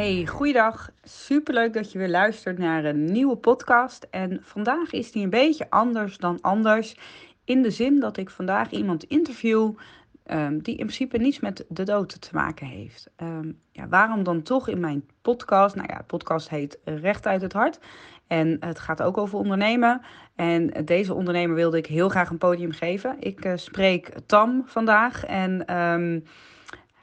Hey, goeiedag. Superleuk dat je weer luistert naar een nieuwe podcast. En vandaag is die een beetje anders dan anders. In de zin dat ik vandaag iemand interview um, die in principe niets met de dood te maken heeft. Um, ja, waarom dan toch in mijn podcast? Nou ja, de podcast heet Recht uit het Hart. En het gaat ook over ondernemen. En deze ondernemer wilde ik heel graag een podium geven. Ik uh, spreek Tam vandaag. En um,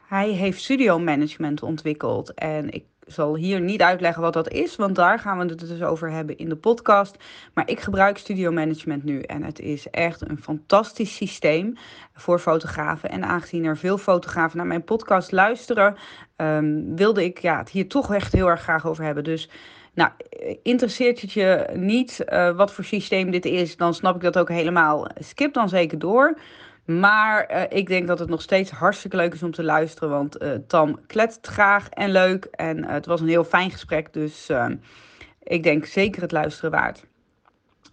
hij heeft studio management ontwikkeld. En ik zal hier niet uitleggen wat dat is, want daar gaan we het dus over hebben in de podcast. Maar ik gebruik Studio Management nu en het is echt een fantastisch systeem voor fotografen. En aangezien er veel fotografen naar mijn podcast luisteren, um, wilde ik ja, het hier toch echt heel erg graag over hebben. Dus nou, interesseert het je niet uh, wat voor systeem dit is, dan snap ik dat ook helemaal. Skip dan zeker door. Maar uh, ik denk dat het nog steeds hartstikke leuk is om te luisteren. Want uh, Tam kletst graag en leuk. En uh, het was een heel fijn gesprek. Dus ik denk zeker het luisteren waard.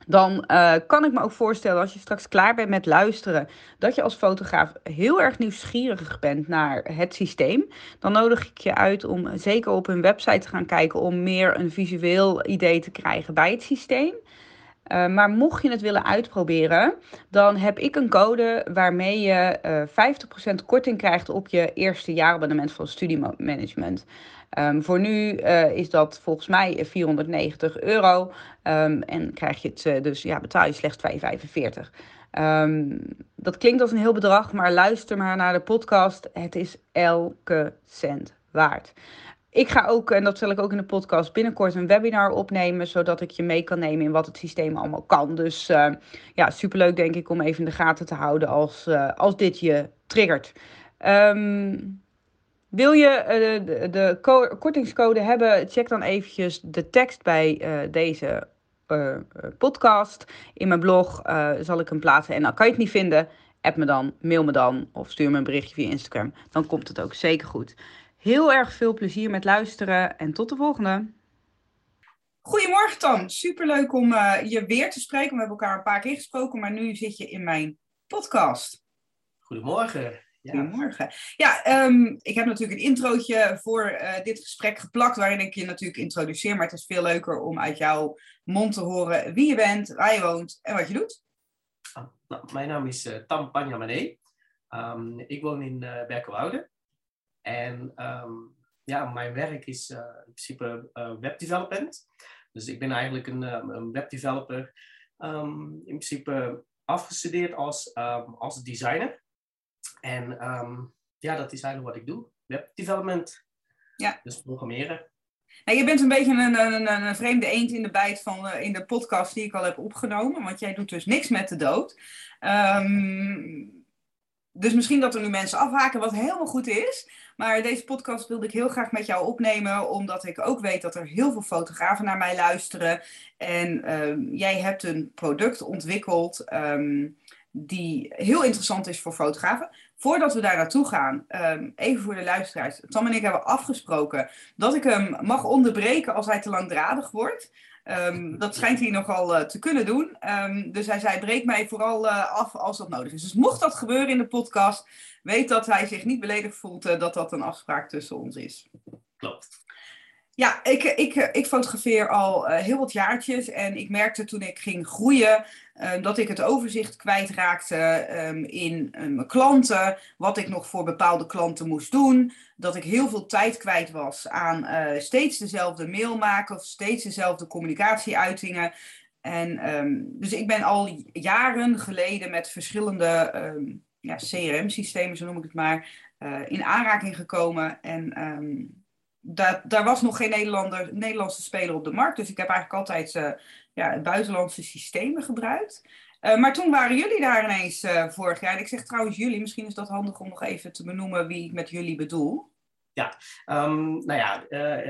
Dan kan ik me ook voorstellen, als je straks klaar bent met luisteren, dat je als fotograaf heel erg nieuwsgierig bent naar het systeem. Dan nodig ik je uit om zeker op hun website te gaan kijken om meer een visueel idee te krijgen bij het systeem. Uh, maar mocht je het willen uitproberen, dan heb ik een code waarmee je uh, 50% korting krijgt op je eerste jaarabonnement van studiemanagement. Um, voor nu uh, is dat volgens mij 490 euro. Um, en krijg je het, dus ja, betaal je slechts 2,45. Um, dat klinkt als een heel bedrag, maar luister maar naar de podcast. Het is elke cent waard. Ik ga ook, en dat zal ik ook in de podcast, binnenkort een webinar opnemen, zodat ik je mee kan nemen in wat het systeem allemaal kan. Dus uh, ja, superleuk denk ik om even in de gaten te houden als, uh, als dit je triggert. Um, wil je uh, de, de kortingscode hebben, check dan eventjes de tekst bij deze podcast. In mijn blog zal ik hem plaatsen en dan kan je het niet vinden, app me dan, mail me dan of stuur me een berichtje via Instagram. Dan komt het ook zeker goed. Heel erg veel plezier met luisteren en tot de volgende. Goedemorgen Tam, superleuk om uh, je weer te spreken. We hebben elkaar een paar keer gesproken, maar nu zit je in mijn podcast. Goedemorgen. Ja. Goedemorgen. Ja, um, ik heb natuurlijk een introotje voor uh, dit gesprek geplakt, waarin ik je natuurlijk introduceer. Maar het is veel leuker om uit jouw mond te horen wie je bent, waar je woont en wat je doet. Ah, nou, mijn naam is uh, Tam Panjamane. Um, ik woon in uh, Berkelwoude. En um, ja, mijn werk is uh, in principe uh, webdevelopment. Dus ik ben eigenlijk een, um, een webdeveloper. Um, in principe afgestudeerd als, als designer. En ja, dat is eigenlijk wat ik doe. Webdevelopment. Ja. Dus programmeren. Nou, je bent een beetje een, een, een, vreemde eend in de bijt van uh, in de podcast die ik al heb opgenomen. Want jij doet dus niks met de dood. Um, dus misschien dat er nu mensen afhaken, wat helemaal goed is. Maar deze podcast wilde ik heel graag met jou opnemen, omdat ik ook weet dat er heel veel fotografen naar mij luisteren. En um, jij hebt een product ontwikkeld um, die heel interessant is voor fotografen. Voordat we daar naartoe gaan, um, even voor de luisteraars. Tom en ik hebben afgesproken dat ik hem mag onderbreken als hij te langdradig wordt. Um, dat schijnt hij nogal uh, te kunnen doen. Um, dus hij zei: breek mij vooral uh, af als dat nodig is. Dus mocht dat gebeuren in de podcast, weet dat hij zich niet beledigd voelt uh, dat dat een afspraak tussen ons is. Klopt. Ja, ik, ik, ik fotografeer al heel wat jaartjes en ik merkte toen ik ging groeien uh, dat ik het overzicht kwijtraakte um, in uh, mijn klanten, wat ik nog voor bepaalde klanten moest doen, dat ik heel veel tijd kwijt was aan uh, steeds dezelfde mail maken of steeds dezelfde communicatieuitingen. En um, dus ik ben al jaren geleden met verschillende um, ja, CRM-systemen, zo noem ik het maar, in aanraking gekomen. En daar, daar was nog geen Nederlander, Nederlandse speler op de markt. Dus ik heb eigenlijk altijd ja, buitenlandse systemen gebruikt. Uh, maar toen waren jullie daar ineens uh, vorig jaar. En ik zeg trouwens jullie, misschien is dat handig om nog even te benoemen wie ik met jullie bedoel. Ja, um, nou ja,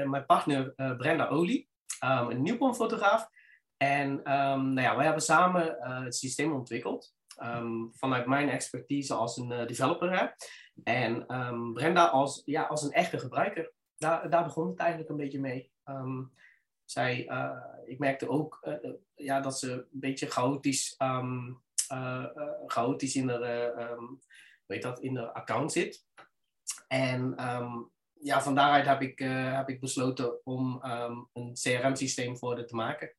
mijn partner Brenda Olie, um, een nieuwkomfotograaf. En um, nou ja, wij hebben samen het systeem ontwikkeld. vanuit mijn expertise als een developer. En Brenda als, ja, als een echte gebruiker daar, daar begon het eigenlijk een beetje mee. Ehm, zij, uh, ik merkte ook uh, ja, dat ze een beetje chaotisch, um, uh, chaotisch in de, um, weet dat, in de account zit. En ja, van daaruit heb ik, heb ik besloten om een CRM-systeem voor haar te maken.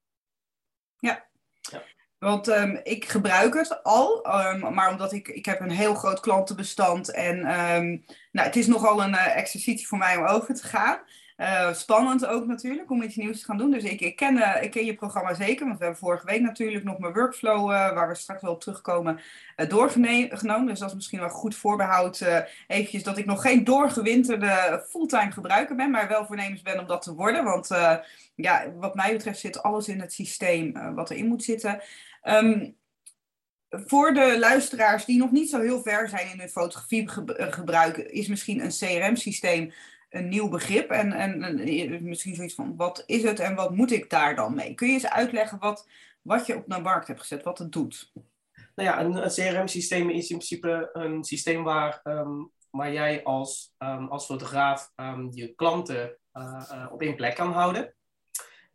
Ja. ja. Want um, ik gebruik het al, um, maar omdat ik, ik heb een heel groot klantenbestand en um, nou, het is nogal een uh, exercitie voor mij om over te gaan. Uh, spannend ook natuurlijk om iets nieuws te gaan doen. Dus ik, ken, uh, ik je programma zeker, want we hebben vorige week natuurlijk nog mijn workflow, waar we straks wel op terugkomen, doorgenomen. Dus dat is misschien wel goed voorbehoud eventjes dat ik nog geen doorgewinterde fulltime gebruiker ben, maar wel voornemens ben om dat te worden. Want ja, wat mij betreft zit alles in het systeem wat erin moet zitten. Um, voor de luisteraars die nog niet zo heel ver zijn in hun fotografie eh, gebruiken, is misschien een CRM-systeem een nieuw begrip. En, en, en, misschien zoiets van, wat is het en wat moet ik daar dan mee? Kun je eens uitleggen wat, wat je op de markt hebt gezet, wat het doet? Nou ja, een, CRM-systeem is in principe een systeem waar, um, waar jij als, um, als fotograaf um, je klanten uh, uh, op één plek kan houden.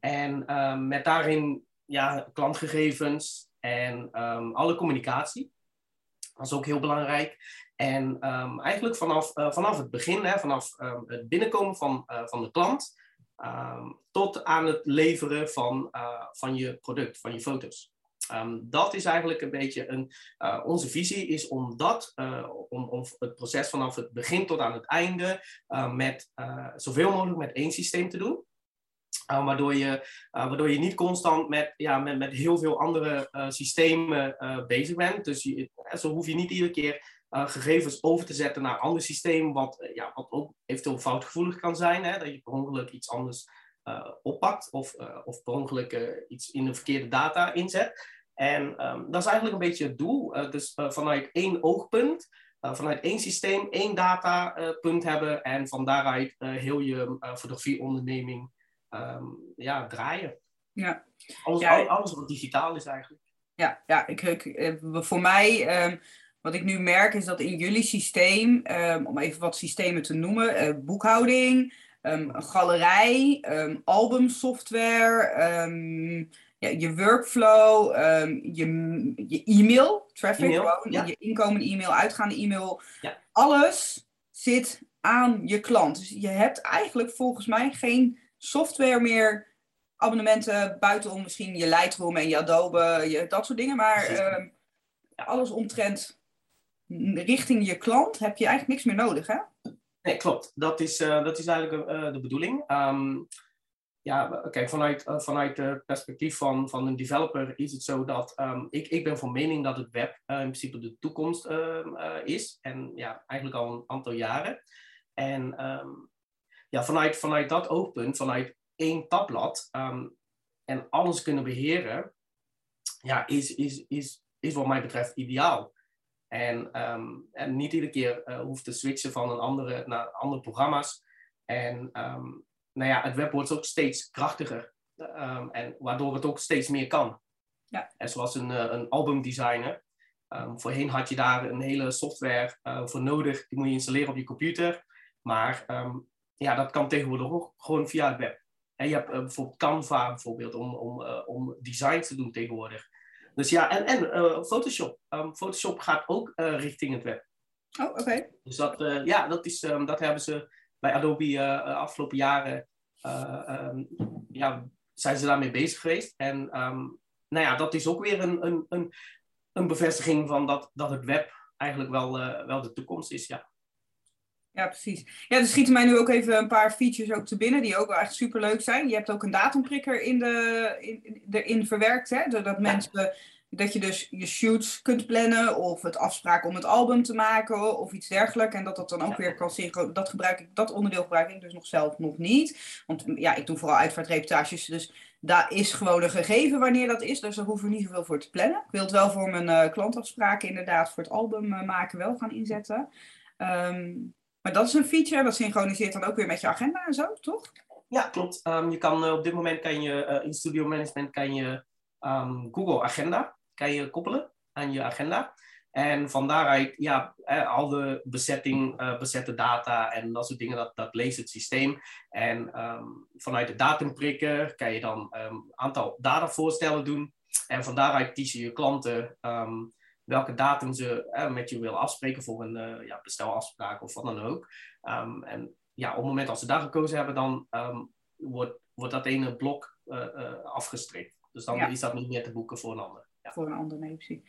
En met daarin ja, klantgegevens en alle communicatie. Dat is ook heel belangrijk. En um, eigenlijk vanaf, uh, vanaf het begin, hè, vanaf um, het binnenkomen van, uh, van de klant, tot aan het leveren van, uh, van je product, van je foto's. dat is eigenlijk een beetje een, onze visie, is om dat, om, om het proces vanaf het begin tot aan het einde, met zoveel mogelijk met één systeem te doen. Waardoor, je, waardoor je niet constant met, ja, met, met heel veel andere systemen bezig bent. Dus je, zo hoef je niet iedere keer gegevens over te zetten naar een ander systeem, wat, ja, wat ook eventueel foutgevoelig kan zijn. Hè? Dat je per ongeluk iets anders oppakt of, of per ongeluk iets in de verkeerde data inzet. En um, dat is eigenlijk een beetje het doel. dus vanuit één oogpunt. vanuit één systeem, één datapunt hebben en van daaruit heel je fotografieonderneming um, ja, draaien. Ja. Alles, ja. alles wat digitaal is eigenlijk. Ja, ja ik, ik eh, voor mij, um, wat ik nu merk, is dat in jullie systeem, um, om even wat systemen te noemen, uh, boekhouding, een galerij, albumsoftware, ja, je workflow, je, je e-mail, traffic, gewoon, ja. je inkomen e-mail, uitgaande e-mail, ja. alles zit aan je klant. Dus je hebt eigenlijk volgens mij geen software meer abonnementen buitenom misschien je Lightroom en je Adobe, je, dat soort dingen. Maar uh, alles omtrent richting je klant heb je eigenlijk niks meer nodig, hè? Nee, klopt. Dat is, uh, dat is eigenlijk uh, de bedoeling. Um, ja, kijk, vanuit, vanuit het perspectief van, van een developer is het zo dat um, ik, ik ben van mening dat het web in principe de toekomst ehm, is. En ja, eigenlijk al een aantal jaren. En ja, vanuit, vanuit dat oogpunt, vanuit één tabblad en alles kunnen beheren, ja, is, is, is, is wat mij betreft ideaal. En, um, en niet iedere keer uh, hoeft te switchen van een andere naar andere programma's. En um, nou ja, het web wordt ook steeds krachtiger. en waardoor het ook steeds meer kan. Ja. En zoals een, uh, een albumdesigner. voorheen had je daar een hele software uh, voor nodig. Die moet je installeren op je computer. Maar ja, dat kan tegenwoordig ook gewoon via het web. En je hebt bijvoorbeeld Canva bijvoorbeeld om, om, om design te doen tegenwoordig. Dus ja, en, en uh, Photoshop. Um, Photoshop gaat ook richting het web. Oh, oké. Okay. Dus dat, ja, dat, is, um, dat hebben ze bij Adobe afgelopen jaren, um, ja, zijn ze daarmee bezig geweest. En nou ja, dat is ook weer een, een, een, een bevestiging van dat, dat het web eigenlijk wel, wel de toekomst is, ja. Ja, precies. Ja, er schieten mij nu ook even een paar features ook te binnen die ook wel echt super leuk zijn. Je hebt ook een datumprikker in de, in, erin verwerkt, hè? Doordat mensen dat je dus je shoots kunt plannen of het afspraken om het album te maken of iets dergelijks. En dat dat dan ook weer kan synchro. Dat, gebruik ik, dat onderdeel gebruik ik dus nog zelf nog niet. Want ja, ik doe vooral uitvaartreportages. Dus daar is gewoon een gegeven wanneer dat is. Dus daar hoeven we niet zoveel voor te plannen. Ik wil het wel voor mijn uh, klantafspraken inderdaad voor het album uh, maken wel gaan inzetten. Um, maar dat is een feature, dat synchroniseert dan ook weer met je agenda en zo, toch? Ja, klopt. Um, je kan, uh, op dit moment kan je in Studio Management kan je um, Google Agenda kan je koppelen aan je agenda. En van daaruit, ja, al de bezetting, uh, bezette data en dat soort dingen, dat, dat leest het systeem. En um, vanuit de datumprikker kan je dan een aantal datavoorstellen doen. En van daaruit kiezen je klanten welke datum ze uh, met je willen afspreken voor een uh, ja, bestelafspraak of wat dan ook. en ja, op het moment als ze daar gekozen hebben, dan wordt, wordt dat ene blok uh, afgestrikt. Dus dan ja. is dat niet meer te boeken voor een ander voor een ander. Nee, precies.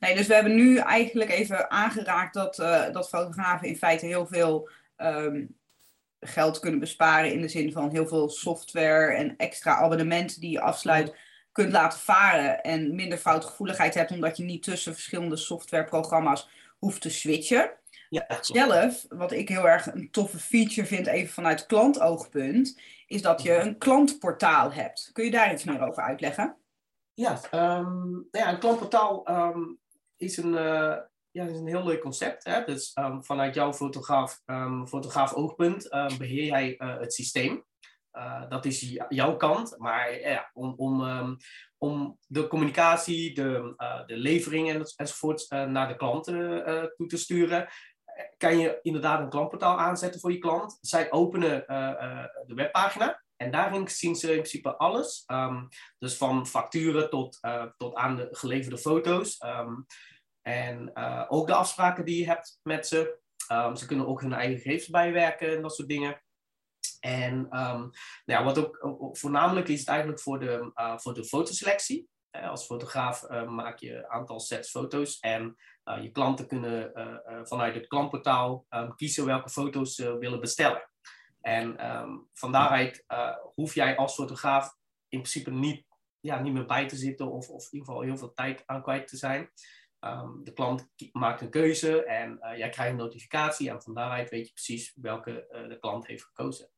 Nee, dus we hebben nu eigenlijk even aangeraakt dat, uh, dat fotografen in feite heel veel um, geld kunnen besparen. In de zin van heel veel software en extra abonnementen die je afsluit kunt laten varen. En minder foutgevoeligheid hebt omdat je niet tussen verschillende softwareprogramma's hoeft te switchen. Ja, Zelf, wat ik heel erg een toffe feature vind, even vanuit klantoogpunt, is dat je een klantportaal hebt. Kun je daar iets meer over uitleggen? Ja, um, ja een klantportaal um, is, een, uh, ja, is een heel leuk concept. Hè? Dus um, vanuit jouw fotograaf, fotograaf oogpunt beheer jij uh, het systeem. Uh, dat is jouw kant. Maar ja, om, om, om de communicatie, de, de levering en, enzovoort naar de klanten toe te sturen, kan je inderdaad een klantportaal aanzetten voor je klant. Zij openen de webpagina. En daarin zien ze in principe alles. Um, dus van facturen tot, uh, tot aan de geleverde foto's. Um, en uh, ook de afspraken die je hebt met ze. Ze kunnen ook hun eigen gegevens bijwerken en dat soort dingen. En nou ja, wat ook voornamelijk is het eigenlijk voor de, uh, voor de fotoselectie. als fotograaf maak je een aantal sets foto's en je klanten kunnen vanuit het klantportaal kiezen welke foto's ze willen bestellen. En um, van daaruit hoef jij als fotograaf in principe niet, ja, niet meer bij te zitten of, of in ieder geval heel veel tijd aan kwijt te zijn. De klant maakt een keuze en jij krijgt een notificatie en van daaruit weet je precies welke de klant heeft gekozen.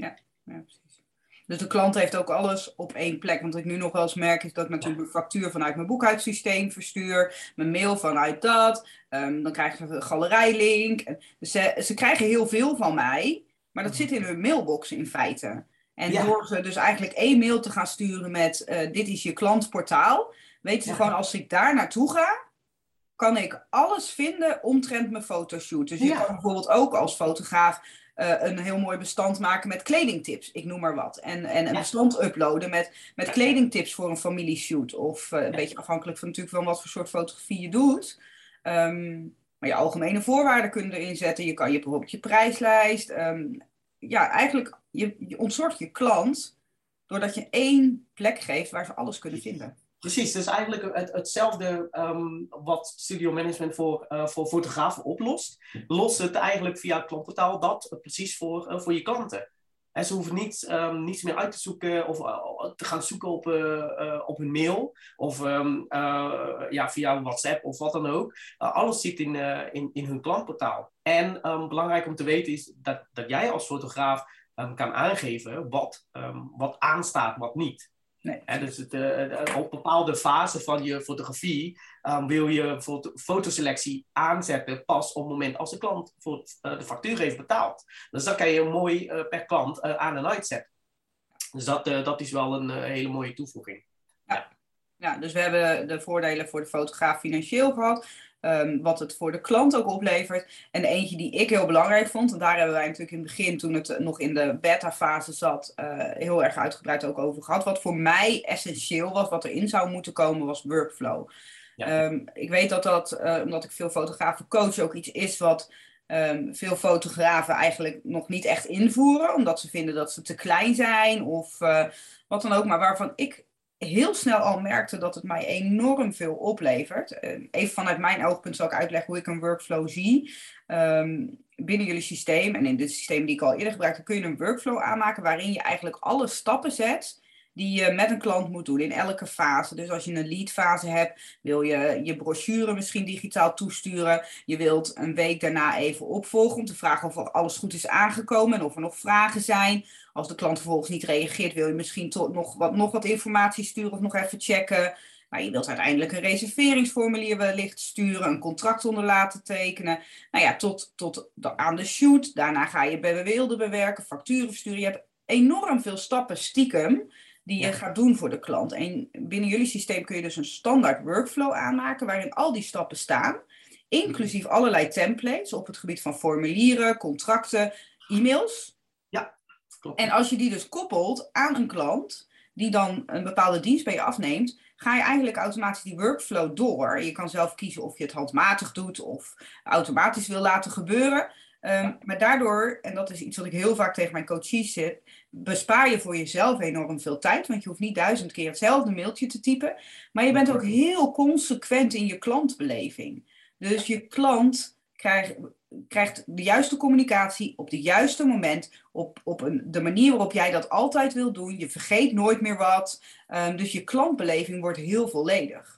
Ja, ja, precies. Dus de klant heeft ook alles op één plek. Want wat ik nu nog wel eens merk is dat ik natuurlijk mijn factuur vanuit mijn boekhoudsysteem verstuur. Mijn mail vanuit dat. Um, dan krijgen ze een galerijlink. Dus ze, ze krijgen heel veel van mij. Maar dat zit in hun mailbox in feite. En door ze dus eigenlijk één mail te gaan sturen met uh, dit is je klantportaal, weten ze gewoon als ik daar naartoe ga, kan ik alles vinden omtrent mijn fotoshoot. Dus je kan bijvoorbeeld ook als fotograaf uh, een heel mooi bestand maken met kledingtips, ik noem maar wat. En, en een bestand uploaden met, met kledingtips voor een familieshoot. Of uh, een beetje afhankelijk van natuurlijk van wat voor soort fotografie je doet. Um, maar je algemene voorwaarden kunnen erin zetten. Je kan je bijvoorbeeld je prijslijst. Um, ja, eigenlijk, je, je ontzorgt je klant doordat je één plek geeft waar ze alles kunnen vinden. Precies, dus eigenlijk het, hetzelfde um, wat studio management voor, uh, voor fotografen oplost, lost het eigenlijk via klantportaal dat precies voor, uh, voor je klanten. En ze hoeven niet, um, niets meer uit te zoeken of uh, te gaan zoeken op, op hun mail of um, ja, via WhatsApp of wat dan ook. alles zit in, in, in hun klantportaal. En belangrijk om te weten is dat, dat jij als fotograaf kan aangeven wat, wat aanstaat, wat niet. Nee. dus het, uh, op bepaalde fase van je fotografie um, wil je fotoselectie aanzetten pas op het moment als de klant voor, uh, de factuur heeft betaald. Dus dan kan je mooi uh, per klant aan en uitzetten. Dus dat, dat is wel een hele mooie toevoeging. Ja. ja, dus we hebben de voordelen voor de fotograaf financieel gehad. Um, wat het voor de klant ook oplevert. En eentje die ik heel belangrijk vond, en daar hebben wij natuurlijk in het begin, toen het nog in de beta-fase zat, uh, heel erg uitgebreid ook over gehad. Wat voor mij essentieel was, wat erin zou moeten komen, was workflow. Ja. Um, ik weet dat dat, uh, omdat ik veel fotografen coach, ook iets is wat um, veel fotografen eigenlijk nog niet echt invoeren, omdat ze vinden dat ze te klein zijn of uh, wat dan ook. Maar waarvan ik heel snel al merkte dat het mij enorm veel oplevert. Uh, even vanuit mijn oogpunt zal ik uitleggen hoe ik een workflow zie. Um, binnen jullie systeem en in dit systeem die ik al eerder gebruikte, kun je een workflow aanmaken waarin je eigenlijk alle stappen zet die je met een klant moet doen in elke fase. Dus als je een lead fase hebt, wil je je brochure misschien digitaal toesturen. Je wilt een week daarna even opvolgen om te vragen of alles goed is aangekomen en of er nog vragen zijn. Als de klant vervolgens niet reageert, wil je misschien toch nog wat, nog wat informatie sturen of nog even checken. Maar je wilt uiteindelijk een reserveringsformulier wellicht sturen, een contract onder laten tekenen. Nou ja, tot, tot aan de shoot. Daarna ga je bij beelden bewerken, facturen versturen. Je hebt enorm veel stappen stiekem die je gaat doen voor de klant. En binnen jullie systeem kun je dus een standaard workflow aanmaken waarin al die stappen staan. Inclusief allerlei templates op het gebied van formulieren, contracten, e-mails. Ja, klopt. En als je die dus koppelt aan een klant die dan een bepaalde dienst bij je afneemt, ga je eigenlijk automatisch die workflow door. Je kan zelf kiezen of je het handmatig doet of automatisch wil laten gebeuren. Ehm, maar daardoor, en dat is iets wat ik heel vaak tegen mijn coaches zit, bespaar je voor jezelf enorm veel tijd. Want je hoeft niet duizend keer hetzelfde mailtje te typen. Maar je bent ook heel consequent in je klantbeleving. Dus je klant krijgt, krijgt de juiste communicatie op het juiste moment, op, op een, de manier waarop jij dat altijd wil doen. Je vergeet nooit meer wat. Ehm, dus je klantbeleving wordt heel volledig.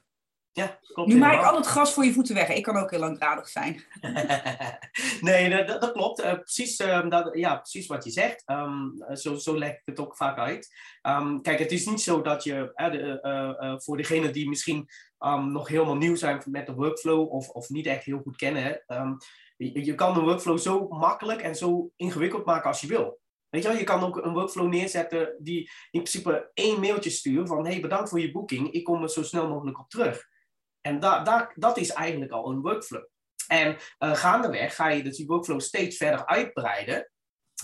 Ja, klopt. Nu maak ik al het gras voor je voeten weg. Ik kan ook heel langdradig zijn. nee, dat, dat klopt. Uh, precies, uh, dat, ja, precies wat je zegt. Um, zo, zo leg ik het ook vaak uit. Um, kijk, het is niet zo dat je, uh, de, voor degenen die misschien um, nog helemaal nieuw zijn met de workflow of, of niet echt heel goed kennen, je, je kan de workflow zo makkelijk en zo ingewikkeld maken als je wil. Weet je wel, je kan ook een workflow neerzetten die in principe één mailtje stuurt van hey, bedankt voor je boeking, ik kom er zo snel mogelijk op terug. En da, da, dat is eigenlijk al een workflow. En uh, gaandeweg ga je dus die workflow steeds verder uitbreiden.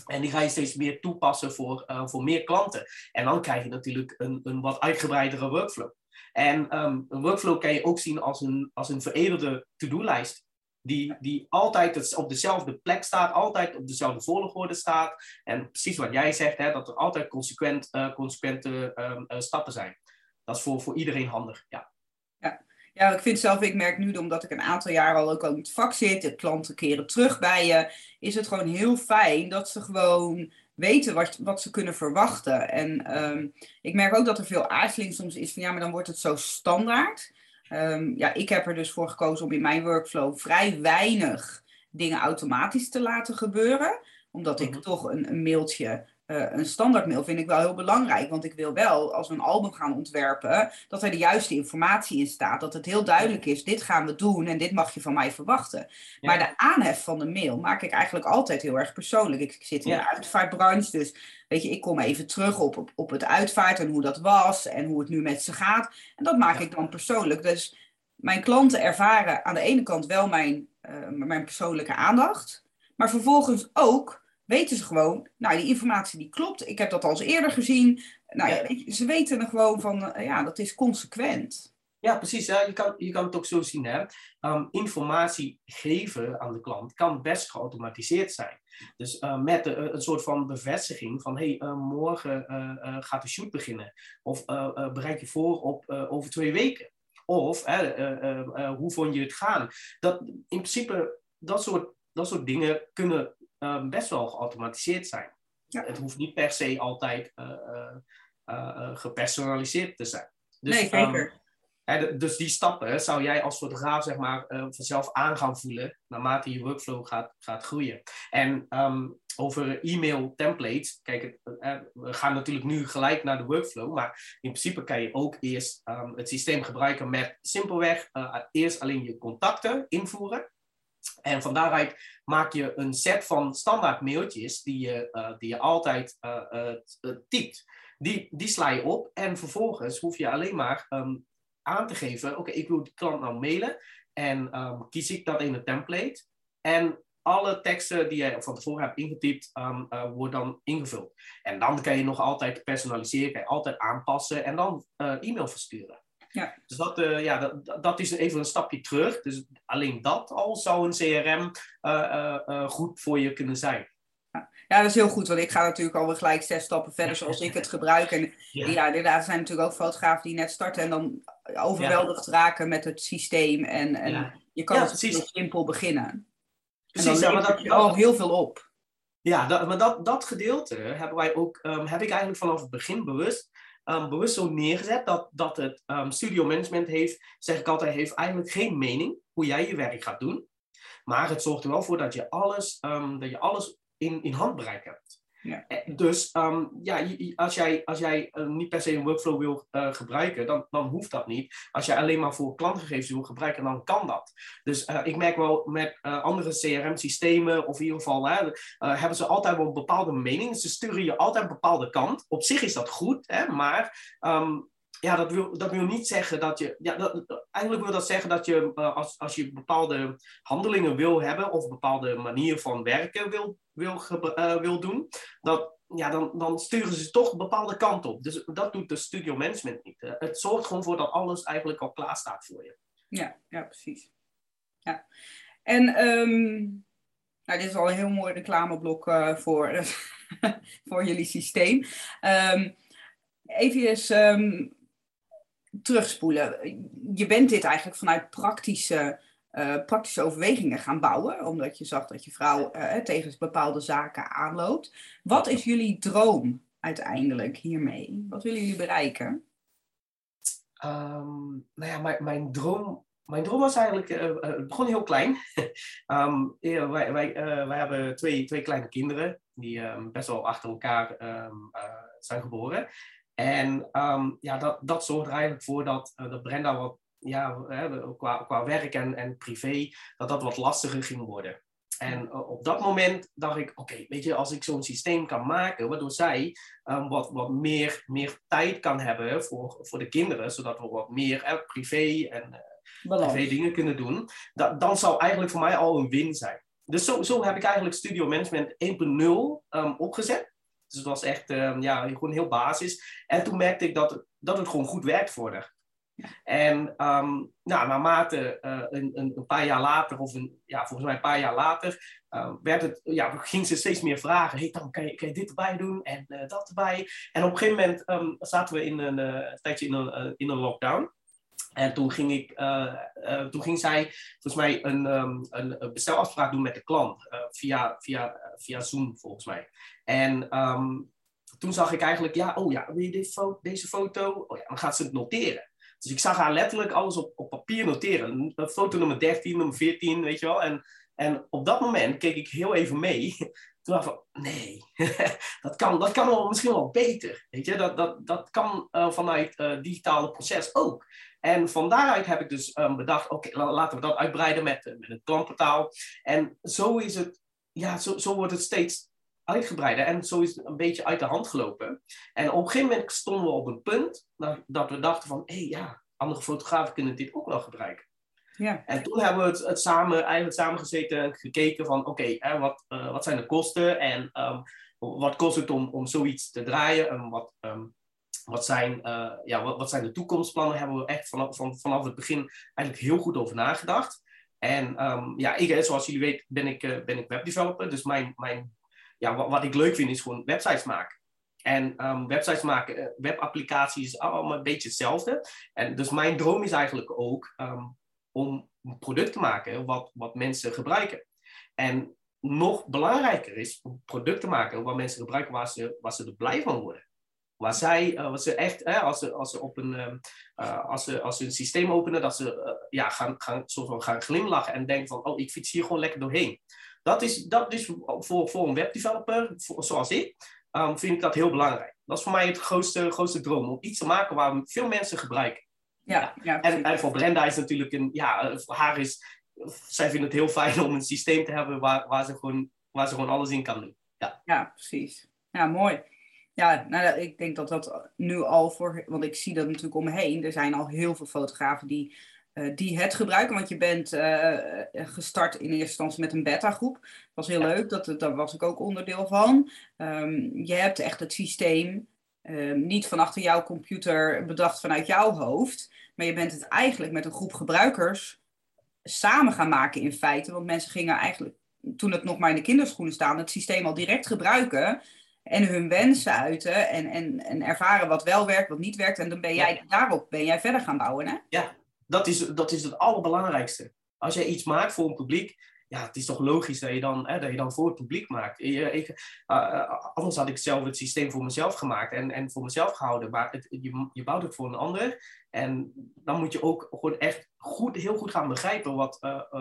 En die ga je steeds meer toepassen voor, uh, voor meer klanten. En dan krijg je natuurlijk een, een wat uitgebreidere workflow. En um, een workflow kan je ook zien als een, als een veredelde to-do-lijst. Die, die altijd op dezelfde plek staat, altijd op dezelfde volgorde staat. En precies wat jij zegt, hè, dat er altijd consequent, uh, consequente um, stappen zijn. Dat is voor, voor iedereen handig. Ja. Ja, ik vind zelf, ik merk nu, omdat ik een aantal jaar al ook in het vak zit, de klanten keren terug bij je, is het gewoon heel fijn dat ze gewoon weten wat, wat ze kunnen verwachten. En um, ik merk ook dat er veel aarzeling soms is van ja, maar dan wordt het zo standaard. Um, ja, ik heb er dus voor gekozen om in mijn workflow vrij weinig dingen automatisch te laten gebeuren. Omdat ik mhm. toch een, een mailtje uh, een standaardmail vind ik wel heel belangrijk. Want ik wil wel, als we een album gaan ontwerpen, dat er de juiste informatie in staat. Dat het heel duidelijk is, dit gaan we doen en dit mag je van mij verwachten. Maar de aanhef van de mail maak ik eigenlijk altijd heel erg persoonlijk. Ik, zit in de uitvaartbranche, dus weet je, ik kom even terug op, op, op het uitvaart en hoe dat was en hoe het nu met ze gaat. En dat maak ik dan persoonlijk. Dus mijn klanten ervaren aan de ene kant wel mijn, uh, mijn persoonlijke aandacht. Maar vervolgens ook weten ze gewoon, nou die informatie die klopt, ik heb dat al eens eerder gezien. Nou ja, ze weten er gewoon van, uh, ja, dat is consequent. Ja, precies. Ja, je, kan, je kan het ook zo zien. Hè? Um, informatie geven aan de klant kan best geautomatiseerd zijn. Dus uh, met de, een soort van bevestiging van hey, uh, morgen gaat de shoot beginnen. Of bereid je voor op over twee weken. Of hoe vond je het gaan? Dat, in principe, dat soort, dat soort dingen kunnen um, best wel geautomatiseerd zijn. Ja. Het hoeft niet per se altijd uh, uh, gepersonaliseerd te zijn. Dus, nee, zeker. Um, dus die stappen zou jij als fotograaf zeg maar, vanzelf aan gaan voelen naarmate je workflow gaat, gaat groeien. En um, over e-mail templates, kijk, we gaan natuurlijk nu gelijk naar de workflow, maar in principe kan je ook eerst het systeem gebruiken met simpelweg eerst alleen je contacten invoeren. En van daaruit maak je een set van standaard mailtjes die je, uh, die je altijd uh, typt. Die, die sla je op en vervolgens hoef je alleen maar um, aan te geven: oké, ik wil die klant nou mailen. En um, kies ik dat in een template. En alle teksten die je van tevoren hebt ingetypt, uh, worden dan ingevuld. En dan kan je nog altijd personaliseren, kan je altijd aanpassen en dan e-mail versturen. Ja. Dus dat, uh, ja, dat, dat is even een stapje terug. Dus alleen dat al zou een CRM uh, uh, goed voor je kunnen zijn. Ja, dat is heel goed, want ik ga natuurlijk alweer gelijk zes stappen verder zoals ik het gebruik. En ja, ja inderdaad, er zijn natuurlijk ook fotografen die net starten en dan overweldigd raken met het systeem. En, en je kan het heel simpel beginnen. Precies, en dan dat, je al heel veel op. Ja, dat, maar dat, dat gedeelte hebben wij ook, um, heb ik eigenlijk vanaf het begin bewust um, bewust zo neergezet dat, dat het um, studio management heeft, zeg ik altijd, heeft eigenlijk geen mening hoe jij je werk gaat doen. Maar het zorgt er wel voor dat je alles, um, dat je alles in, in handbereik hebt. Eh, dus um, ja, als jij, als jij uh, niet per se een workflow wil uh, gebruiken, dan, dan hoeft dat niet. Als jij alleen maar voor klantgegevens wil gebruiken, dan kan dat. Dus ik merk wel met andere CRM-systemen, of in ieder geval, hebben ze altijd wel een bepaalde mening. Ze sturen je altijd een bepaalde kant. Op zich is dat goed, hè, maar um, ja, dat wil, dat wil niet zeggen dat je. Ja, dat, eigenlijk wil dat zeggen dat je, als, als je bepaalde handelingen wil hebben of een bepaalde manier van werken wil, wil, uh, wil doen, dat, ja, dan, dan sturen ze toch een bepaalde kant op. Dus dat doet de studio management niet. Uh, het zorgt gewoon voor dat alles eigenlijk al klaar staat voor je. Ja, ja precies. Ja. En um, nou, dit is al een heel mooi reclameblok voor, voor jullie systeem. Um, even um, terugspoelen. Je bent dit eigenlijk vanuit praktische, uh, praktische overwegingen gaan bouwen, omdat je zag dat je vrouw uh, tegen bepaalde zaken aanloopt. Wat is jullie droom uiteindelijk hiermee? Wat willen jullie bereiken? Um, nou ja, mijn, mijn droom mijn droom was eigenlijk, uh, het begon heel klein. um, wij, wij, wij hebben twee, twee kleine kinderen die um, best wel achter elkaar zijn geboren. En ehm, ja, dat, dat zorgt er eigenlijk voor dat, dat Brenda wat, ja, qua, qua werk en, en privé, dat dat wat lastiger ging worden. En uh, op dat moment dacht ik, oké, weet je, als ik zo'n systeem kan maken, waardoor zij um, wat, wat meer, meer tijd kan hebben voor, voor de kinderen, zodat we wat meer uh, privé en privé dingen kunnen doen, dat, dan zou eigenlijk voor mij al een win zijn. Dus zo, zo heb ik eigenlijk Studio Management 1.0 um, opgezet. Dus het was echt um, ja, gewoon heel basis. En toen merkte ik dat, dat het gewoon goed werkt voor haar. En um, nou, naarmate uh, een, een, een, paar jaar later, of een, ja, volgens mij een paar jaar later, uh, werd het, ja, ging ze steeds meer vragen. Hey, dan kan je, kan dit erbij doen en uh, dat erbij. En op een gegeven moment um, zaten we in een, een tijdje in een, in een lockdown. En toen ging, ik, toen ging zij volgens mij een, um, een bestelafspraak doen met de klant via, via, via Zoom volgens mij. En toen zag ik eigenlijk, ja, oh ja, wil je dit deze foto? Oh ja, dan gaat ze het noteren. Dus ik zag haar letterlijk alles op, op papier noteren. Foto nummer 13, nummer 14, weet je wel. En, en op dat moment keek ik heel even mee. Toen dacht ik van, nee, dat kan, dat kan wel, misschien wel beter. Weet je, dat, dat, dat kan uh, vanuit uh, digitale proces ook. En van daaruit heb ik dus um, bedacht, oké, laten we dat uitbreiden met, met het klantportaal. En zo is het, ja, zo, zo wordt het steeds uitgebreider. En zo is het een beetje uit de hand gelopen. En op een gegeven moment stonden we op een punt dat, dat we dachten van, hé hey, ja, andere fotografen kunnen dit ook wel gebruiken. Ja. En toen hebben we het, het samen, eigenlijk samen gezeten en gekeken van, oké, okay, wat, uh, wat zijn de kosten en um, wat kost het om, om zoiets te draaien en wat, um, wat, zijn, uh, ja, wat, wat, zijn de toekomstplannen, hebben we echt vanaf, van, vanaf het begin eigenlijk heel goed over nagedacht. En um, ja, ik, zoals jullie weten, ben ik, uh, ben ik webdeveloper, dus mijn, mijn ja, wat, ik leuk vind is gewoon websites maken. En um, websites maken, uh, webapplicaties, allemaal een beetje hetzelfde. En dus mijn droom is eigenlijk ook um, om een product te maken wat, wat mensen gebruiken. En nog belangrijker is om product te maken wat mensen gebruiken waar ze, waar ze er blij van worden. Waar zij, uh, wat ze echt, uh, als, ze, als, ze op een, uh, als, ze, als ze een systeem openen, dat ze ja, gaan, gaan, soort van gaan glimlachen en denken van, oh, ik fiets hier gewoon lekker doorheen. Dat is, dat is voor, voor een webdeveloper, voor, zoals ik, um, vind ik dat heel belangrijk. Dat is voor mij het grootste, grootste droom, om iets te maken waar veel mensen gebruiken. Ja, ja. en, en, voor Brenda is natuurlijk een, ja, voor haar is, zij vindt het heel fijn om een systeem te hebben waar, waar, ze, gewoon, waar ze gewoon alles in kan doen. Ja, ja precies. Ja, mooi. Ja, nou, ik denk dat dat nu al voor, want ik zie dat natuurlijk om me heen. Er zijn al heel veel fotografen die die het gebruiken. Want je bent uh, gestart in eerste instantie met een beta-groep. Dat was heel leuk, dat, daar was ik ook onderdeel van. Um, je hebt echt het systeem um, niet van achter jouw computer bedacht vanuit jouw hoofd. Maar je bent het eigenlijk met een groep gebruikers samen gaan maken in feite. Want mensen gingen eigenlijk, toen het nog maar in de kinderschoenen staan, het systeem al direct gebruiken. En hun wensen uiten en, en, en ervaren wat wel werkt, wat niet werkt. En dan ben jij daarop ben jij verder gaan bouwen, hè? Ja, dat is, dat is het allerbelangrijkste. Als jij iets maakt voor een publiek ja, het is toch logisch dat je dan, hè, dat je dan voor het publiek maakt. Ik, anders had ik zelf het systeem voor mezelf gemaakt en, en voor mezelf gehouden. Maar je, je bouwt het voor een ander. En dan moet je ook gewoon echt goed, heel goed gaan begrijpen wat,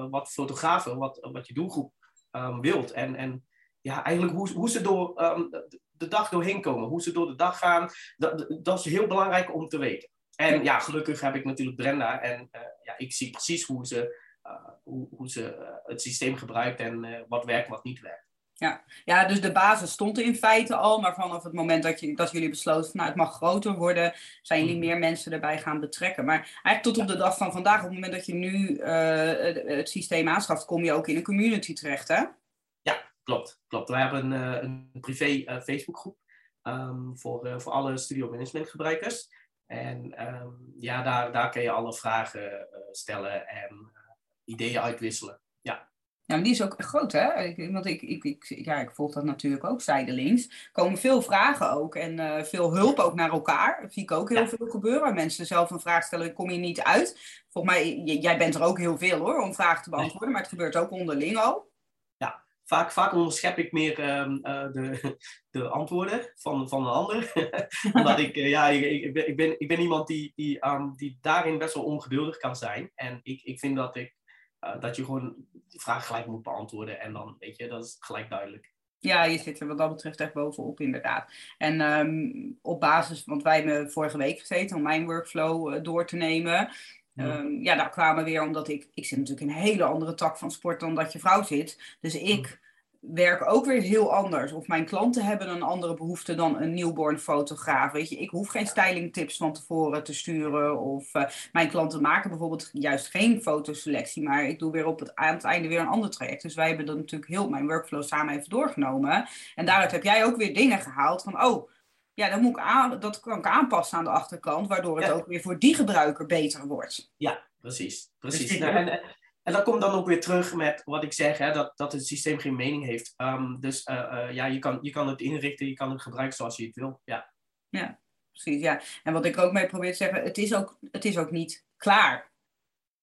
wat fotografen, wat, wat je doelgroep um, wilt. En, en ja, eigenlijk hoe, hoe ze door ehm, de dag doorheen komen, hoe ze door de dag gaan, dat, dat is heel belangrijk om te weten. En ja, gelukkig heb ik natuurlijk Brenda en uh, ja, ik zie precies hoe ze, uh, hoe, hoe, ze uh, het systeem gebruikt en wat werkt, wat niet werkt. Ja. ja, dus de basis stond er in feite al, maar vanaf het moment dat, je, dat jullie besloten, nou het mag groter worden, zijn jullie mm. meer mensen erbij gaan betrekken. Maar eigenlijk tot op de dag van vandaag, op het moment dat je nu het systeem aanschaft, kom je ook in een community terecht, hè? Ja, klopt. klopt. We hebben een, een privé Facebookgroep um, voor, voor alle studio management gebruikers. En um, ja, daar, daar kun je alle vragen uh, stellen en uh, ideeën uitwisselen. Ja. Ja, maar die is ook groot, hè? Want ik, ik, ik, ja, ik volg dat natuurlijk ook zijdelings. Er komen veel vragen ook en uh, veel hulp ook naar elkaar. Dat zie ik ook heel ja. veel gebeuren. Mensen zelf een vraag stellen, kom je niet uit. Volgens mij, jij bent er ook heel veel hoor, om vragen te beantwoorden. Maar het gebeurt ook onderling al vaak, vaak onderschep ik meer um, uh, de, de antwoorden van, van een ander. Omdat ik, uh, ja, ik, ik, ben, ik, ben, iemand die, die, um, die daarin best wel ongeduldig kan zijn. En ik, ik vind dat, ik, uh, dat je gewoon die vraag gelijk moet beantwoorden. En dan, weet je, dat is gelijk duidelijk. Ja, je zit er wat dat betreft echt bovenop, inderdaad. En um, op basis, want wij hebben vorige week gezeten om mijn workflow door te nemen. Ja. Um, ja, daar kwamen weer omdat ik, ik zit natuurlijk in een hele andere tak van sport dan dat je vrouw zit. Dus ik werk ook weer heel anders. Of mijn klanten hebben een andere behoefte dan een newborn fotograaf. Weet je, ik hoef geen stylingtips van tevoren te sturen. Of uh, mijn klanten maken bijvoorbeeld juist geen fotoselectie. Maar ik doe weer op het, aan het einde weer een ander traject. Dus wij hebben dat natuurlijk heel mijn workflow samen even doorgenomen. En daaruit heb jij ook weer dingen gehaald van, oh, ja, dan moet ik aan, dat kan ik aanpassen aan de achterkant, waardoor het ook weer voor die gebruiker beter wordt. Ja, precies. precies. Dus nou, en, en dat komt dan ook weer terug met wat ik zeg, hè, dat, dat het systeem geen mening heeft. Um, dus uh, uh, ja, je kan, je kan het inrichten, je kan het gebruiken zoals je het wil. Ja, ja precies. Ja. En wat ik ook mee probeer te zeggen, het is ook, het is ook niet klaar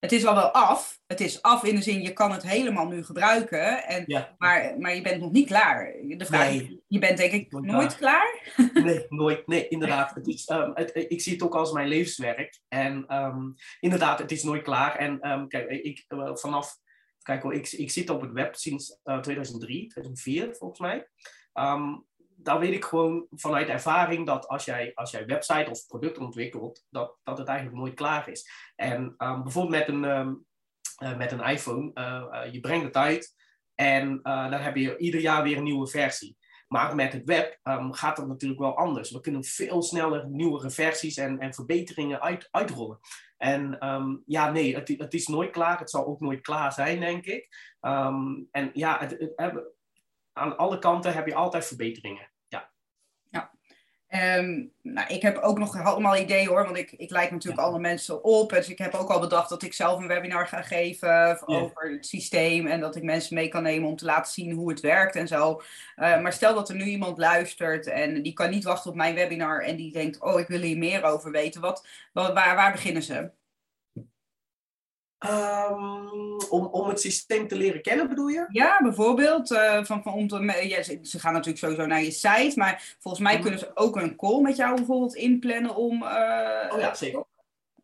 het is al wel af. Het is af in de zin, je kan het helemaal nu gebruiken. En, maar, maar je bent nog niet klaar. De vraag nee. je bent denk ik nooit, klaar? Nee, nooit. Nee, inderdaad. Het is, um, het, ik zie het ook als mijn levenswerk. En um, inderdaad, het is nooit klaar. En um, kijk, ik, uh, vanaf... Kijk, ik, ik zit op het web sinds uh, 2003, 2004 volgens mij daar weet ik gewoon vanuit ervaring dat als jij, als jij website of product ontwikkelt, dat, dat het eigenlijk nooit klaar is. En um, bijvoorbeeld met een, um, uh, met een iPhone, uh, uh, je brengt het uit en dan heb je ieder jaar weer een nieuwe versie. Maar met het web um, gaat dat natuurlijk wel anders. We kunnen veel sneller nieuwere versies en, en verbeteringen uit, uitrollen. En ja, nee, het, het is nooit klaar. Het zal ook nooit klaar zijn, denk ik. en ja, het, aan alle kanten heb je altijd verbeteringen. Um, nou, ik heb ook nog allemaal ideeën hoor, want ik, ik leid natuurlijk alle mensen op. Dus ik heb ook al bedacht dat ik zelf een webinar ga geven over het systeem. En dat ik mensen mee kan nemen om te laten zien hoe het werkt en zo. Uh, maar stel dat er nu iemand luistert en die kan niet wachten op mijn webinar en die denkt, oh ik wil hier meer over weten. Wat, waar, waar beginnen ze? Um, om, om het systeem te leren kennen, bedoel je? Ja, bijvoorbeeld. Uh, van, van, om te, ja, ze, ze, gaan natuurlijk sowieso naar je site, maar volgens mij mhm. kunnen ze ook een call met jou bijvoorbeeld inplannen om. Uh, oh ja, zeker.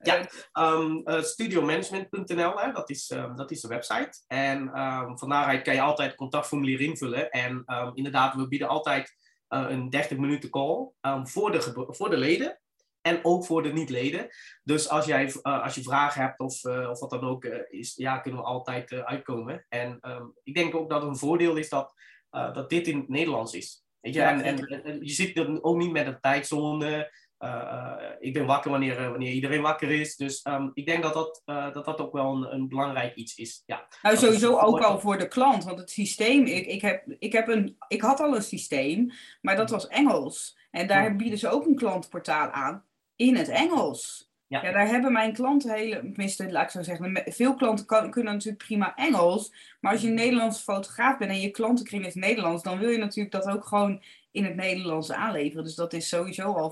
Ja, um, uh, studiomanagement.nl, dat, is, uh, dat is de website. En um, van daaruit kan je altijd het contactformulier invullen. En inderdaad, we bieden altijd uh, een 30 minuten call voor, de voor de leden en ook voor de niet-leden. Dus als, jij, uh, als je vragen hebt of, uh, of wat dan ook uh, is, ja, kunnen we altijd uitkomen. En um, ik denk ook dat een voordeel is dat, dat dit in het Nederlands is. Weet je? Ja, en, en, en, je zit er ook niet met een tijdzone. ik ben wakker wanneer, wanneer iedereen wakker is. Dus um, ik denk dat dat, dat, dat ook wel een, een belangrijk iets is. Ja. Nou, sowieso ook al voor de klant. Want het systeem, ik, ik, heb, ik, heb een, ik had al een systeem, maar dat was Engels. En daar bieden ze ook een klantportaal aan in het Engels. Ja. ja. daar hebben mijn klanten hele, tenminste, laat ik zo zeggen, veel klanten kan, kunnen natuurlijk prima Engels. Maar als je een Nederlandse fotograaf bent en je klantenkring is Nederlands, dan wil je natuurlijk dat ook gewoon in het Nederlands aanleveren. Dus dat is sowieso al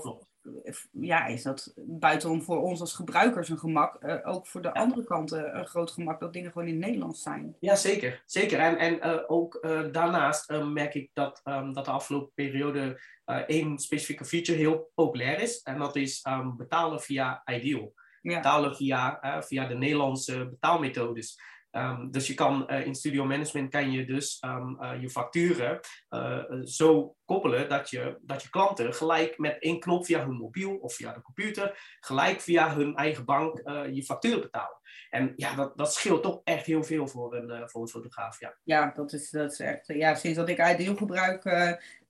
ja, is dat buitenom voor ons als gebruikers een gemak, uh, ook voor de andere kanten een groot gemak dat dingen gewoon in het Nederlands zijn. Ja, zeker. zeker. En, en uh, ook daarnaast merk ik dat, um, dat de afgelopen periode één specifieke feature heel populair is. En dat is um, betalen via Ideal. Ja. Betalen via, via de Nederlandse betaalmethodes. Um, dus je kan uh, in Studio Management kan je dus um, uh, je facturen uh, zo koppelen dat je, dat je klanten gelijk met één knop via hun mobiel of via de computer, gelijk via hun eigen bank je facturen betalen. En ja, dat, dat scheelt toch echt heel veel voor een, voor een fotograaf. Ja, ja dat, is, dat is echt. Ja, sinds dat ik Ideal gebruik,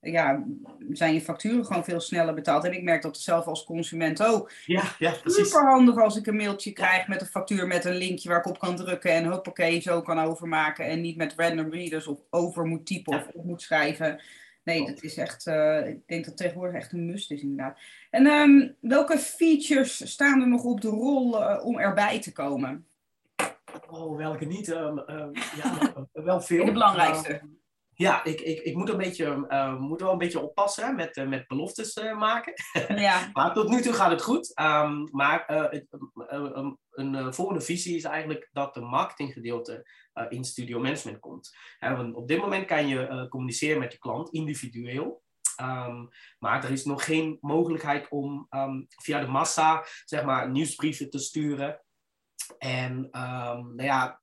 ja, zijn je facturen gewoon veel sneller betaald. En ik merk dat zelf als consument ook. Ja, ja, precies. Super handig als ik een mailtje krijg met een factuur met een linkje waar ik op kan drukken en hoppakee zo kan overmaken. En niet met random readers of over moet typen of op moet schrijven. Nee, dat is echt, uh, ik denk dat tegenwoordig echt een must is inderdaad. En um, welke features staan er nog op de rol uh, om erbij te komen? Oh, welke niet? Um, um, ja, wel veel. De belangrijkste. Ja, ik, ik, ik moet, een beetje, uh, moet wel een beetje oppassen met, uh, met beloftes uh, maken. Ja. maar tot nu toe gaat het goed. Um, maar het, um, een volgende visie is eigenlijk dat de marketinggedeelte in studio management komt. want op dit moment kan je communiceren met je klant individueel. Um, maar er is nog geen mogelijkheid om via de massa zeg maar, nieuwsbrieven te sturen. En nou ja,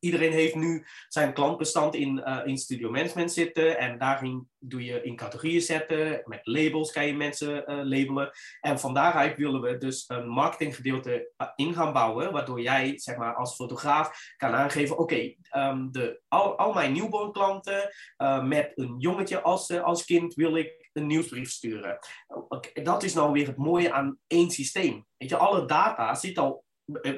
iedereen heeft nu zijn klantbestand in, uh, in Studio Management zitten. En daarin doe je in categorieën zetten. Met labels kan je mensen uh, labelen. En van daaruit willen we dus een marketinggedeelte uh, in gaan bouwen. Waardoor jij zeg maar, als fotograaf kan aangeven: oké, okay, um, al, al mijn newborn klanten met een jongetje als, als kind wil ik een nieuwsbrief sturen. Dat is nou weer het mooie aan één systeem. Weet je, alle data zit al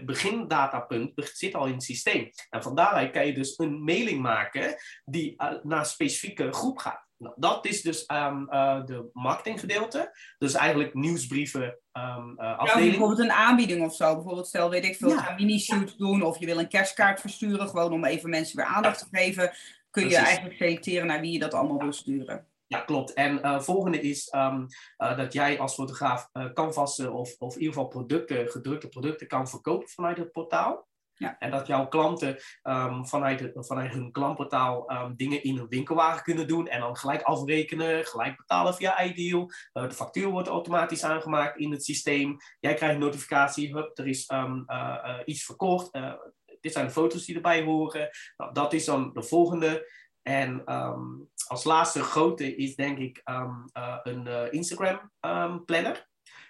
begindatapunt zit al in het systeem. En van daaruit kan je dus een mailing maken die uh, naar een specifieke groep gaat. Nou, dat is dus um, uh, de marketinggedeelte. Dus eigenlijk nieuwsbrieven um, uh, afdeling. Ja, bijvoorbeeld een aanbieding of zo. Bijvoorbeeld stel, weet ik veel, ja. een mini-shoot doen of je wil een kerstkaart versturen. Gewoon om even mensen weer aandacht te geven. Kun je eigenlijk selecteren naar wie je dat allemaal wil sturen. Ja, klopt. En uh, volgende is um, uh, dat jij als fotograaf uh, canvassen of, of in ieder geval producten, gedrukte producten kan verkopen vanuit het portaal. Ja. En dat jouw klanten um, vanuit, het, vanuit hun klantportaal um, dingen in hun winkelwagen kunnen doen en dan gelijk afrekenen, gelijk betalen via iDeal. de factuur wordt automatisch aangemaakt in het systeem. Jij krijgt een notificatie, hup, er is iets verkocht. dit zijn de foto's die erbij horen. Nou, dat is dan de volgende. En um, als laatste grote is denk ik um, uh, een uh, Instagram um, planner.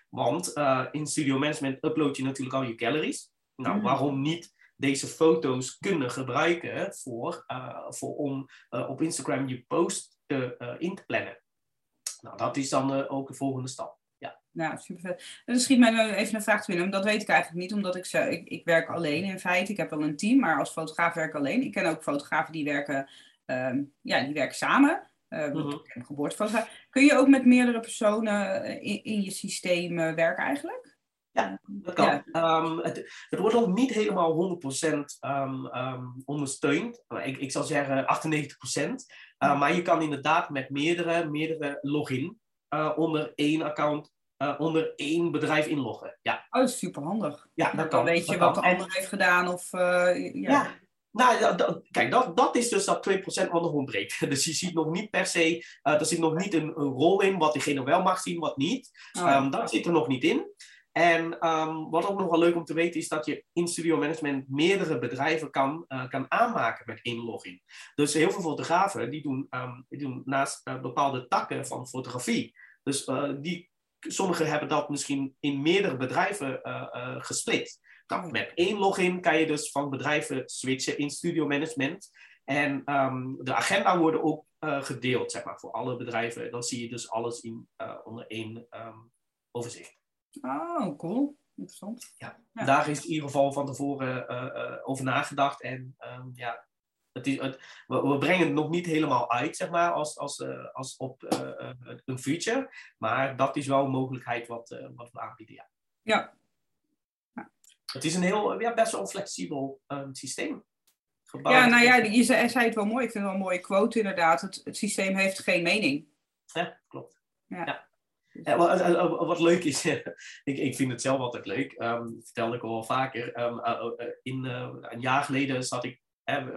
Want uh, in Studio Management upload je natuurlijk al je galleries. Nou, mm. waarom niet deze foto's kunnen gebruiken voor, voor om op Instagram je post te, in te plannen? Nou, dat is dan ook de volgende stap. Ja. Nou, super vet. Dan schiet mij even een vraag te binnen. Dat weet ik eigenlijk niet, omdat ik, ik, ik werk alleen in feite. Ik heb wel een team, maar als fotograaf werk ik alleen. Ik ken ook fotografen die werken ja, die werken samen. Uh. Kun je ook met meerdere personen eh, in, in je systeem uh, werken eigenlijk? Ja, dat kan. Ja. Um, het, het, wordt nog niet helemaal 100% um, um, ondersteund. Ik, ik zou zeggen 98%. Uh, maar je kan inderdaad met meerdere, meerdere login uh, onder één account uh, onder één bedrijf inloggen. Ja. Oh, dat is super handig. Ja, dat dan kan. weet je wat de ander heeft gedaan. Of, ja. ja. Nou, dat, kijk, dat, dat is dus dat 2% wat nog ontbreekt. Dus je ziet nog niet per se, uh, er zit nog niet een, een, rol in wat diegene wel mag zien, wat niet. Oh. Um, dat zit er nog niet in. En um, wat ook nog wel leuk om te weten is dat je in Studio Management meerdere bedrijven kan, uh, kan aanmaken met één login. Dus heel veel fotografen die doen, um, die doen naast uh, bepaalde takken van fotografie. Dus die, sommigen hebben dat misschien in meerdere bedrijven gesplit. Met één login kan je dus van bedrijven switchen in Studio Management. En um, de agenda worden ook uh, gedeeld, zeg maar, voor alle bedrijven. Dan zie je dus alles in, uh, onder één um, overzicht. Oh, cool. Interessant. Ja, ja, daar is in ieder geval van tevoren uh, over nagedacht. En um, ja, het is, het, we, we, brengen het nog niet helemaal uit, zeg maar, als, als, als op een feature. Maar dat is wel een mogelijkheid wat, wat we aanbieden, ja. Ja, het is een heel, ja, best wel flexibel um, systeem. Gebouwd. Ja, nou ja, je zei, het wel mooi. Ik vind het wel een mooie quote inderdaad. Het, het systeem heeft geen mening. Ja, klopt. Ja. ja. Ja, wat, eh, eh, wat, leuk is, ik, ik vind het zelf altijd leuk, um, dat vertelde ik al wel vaker. Um, in, uh, een jaar geleden zat ik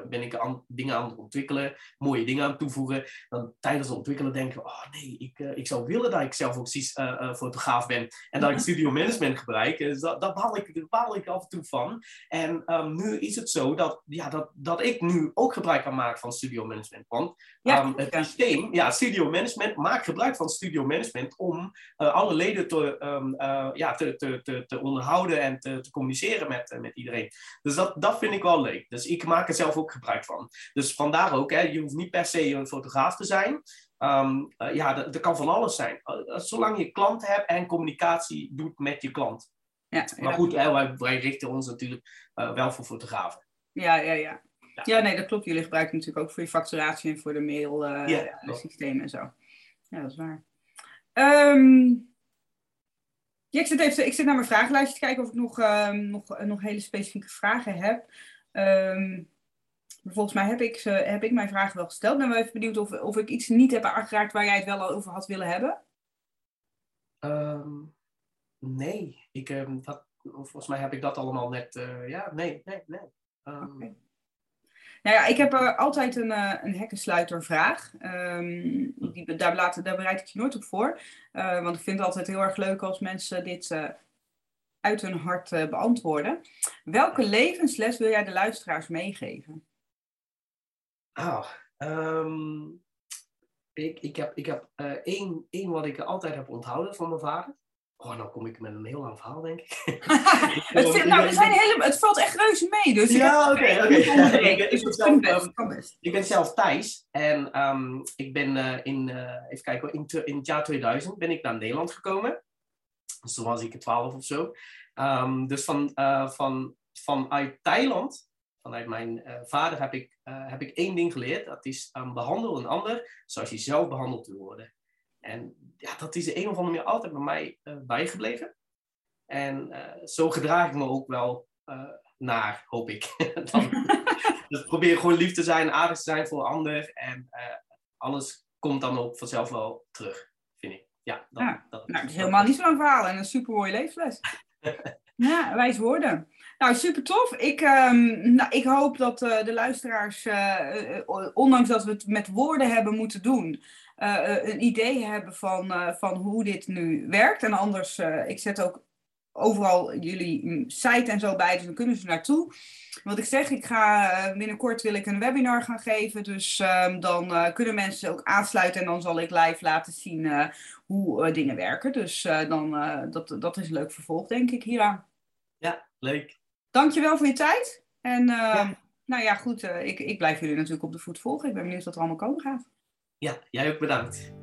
ben ik aan, dingen aan het ontwikkelen, mooie dingen aan het toevoegen. Dan tijdens het ontwikkelen denk ik, oh nee, ik, uh, ik zou willen dat ik zelf ook uh, fotograaf ben. En dat ik studio management gebruik. Dus dat, dat, baal ik, daar baal ik af en toe van. En um, nu is het zo dat, ja, dat, dat ik nu ook gebruik kan maken van studio management. Want ja, um, het systeem, ja, studio management, maakt gebruik van studio management om alle leden te, um, ja, te, te, te, te, onderhouden en te, te communiceren met, met iedereen. Dus dat, dat vind ik wel leuk. Dus ik maak het zelf ook gebruik van. Dus vandaar ook, hè, je hoeft niet per se een fotograaf te zijn. Um, uh, ja, dat, kan van alles zijn. Uh, zolang je klant hebt en communicatie doet met je klant. Ja, maar goed, hè, wij, wij, richten ons natuurlijk uh, wel voor fotografen. Ja, ja, ja, ja. Nee, dat klopt. Jullie gebruiken natuurlijk ook voor je facturatie en voor de mail ja, systeem en zo. Ja, dat is waar. Um, ja, ik, zit even, ik zit naar mijn vragenlijstje te kijken of ik nog, um, nog, nog hele specifieke vragen heb. Um, Volgens mij heb ik, ze, heb ik mijn vragen wel gesteld. Ben even benieuwd of, of ik iets niet heb aangeraakt waar jij het wel over had willen hebben. Um, nee, ik, um, dat, volgens mij heb ik dat allemaal net. Uh, ja, nee, nee, nee. Um... Okay. Nou ja, ik heb uh, altijd een, uh, een hekkensluitervraag. die, daar, laat, daar bereid ik je nooit op voor. want ik vind het altijd heel erg leuk als mensen dit uit hun hart beantwoorden. Welke levensles wil jij de luisteraars meegeven? Ah, um, ik, ik heb, ik heb uh, één, één wat ik altijd heb onthouden van mijn vader. Oh, nou kom ik met een heel lang verhaal, denk ik. het, vind, nou, zijn hele, het valt echt reuze mee. Dus ja, oké. Okay, okay. ik, ik, ben zelf, um, ik ben zelf Thijs. En um, ik ben uh, in, uh, even kijken, in, in het jaar 2000 ben ik naar Nederland gekomen. Dus toen was ik 12 of zo. Um, dus van, uh, van, vanuit Thailand vanuit mijn uh, vader heb ik, uh, heb ik één ding geleerd. Dat is um, behandel een ander zoals je zelf behandeld wil worden. En ja, dat is de een of andere manier altijd bij mij uh, bijgebleven. En zo gedraag ik me ook wel naar, hoop ik. Dan, dus probeer gewoon lief te zijn, aardig te zijn voor een ander. En alles komt dan ook vanzelf wel terug, vind ik. Ja, dat, ja. dat, nou, is helemaal niet zo lang verhaal en een super mooie levensles. ja, wijs woorden. Nou, super tof. Ik, um, nou, ik hoop dat uh, de luisteraars, uh, ondanks dat we het met woorden hebben moeten doen, een idee hebben van, van hoe dit nu werkt. En anders, ik zet ook overal jullie mm, site en zo bij, dus dan kunnen ze naartoe. Wat ik zeg, ik ga binnenkort wil ik een webinar gaan geven, dus um, dan kunnen mensen ook aansluiten en dan zal ik live laten zien hoe dingen werken. Dus dan, dat, dat is leuk vervolg, denk ik, hieraan. Ja, leuk. Dankjewel voor je tijd. En uh, nou ja, goed, uh, ik, ik blijf jullie natuurlijk op de voet volgen. Ik ben benieuwd wat er allemaal komen gaat. Ja, jij ook bedankt.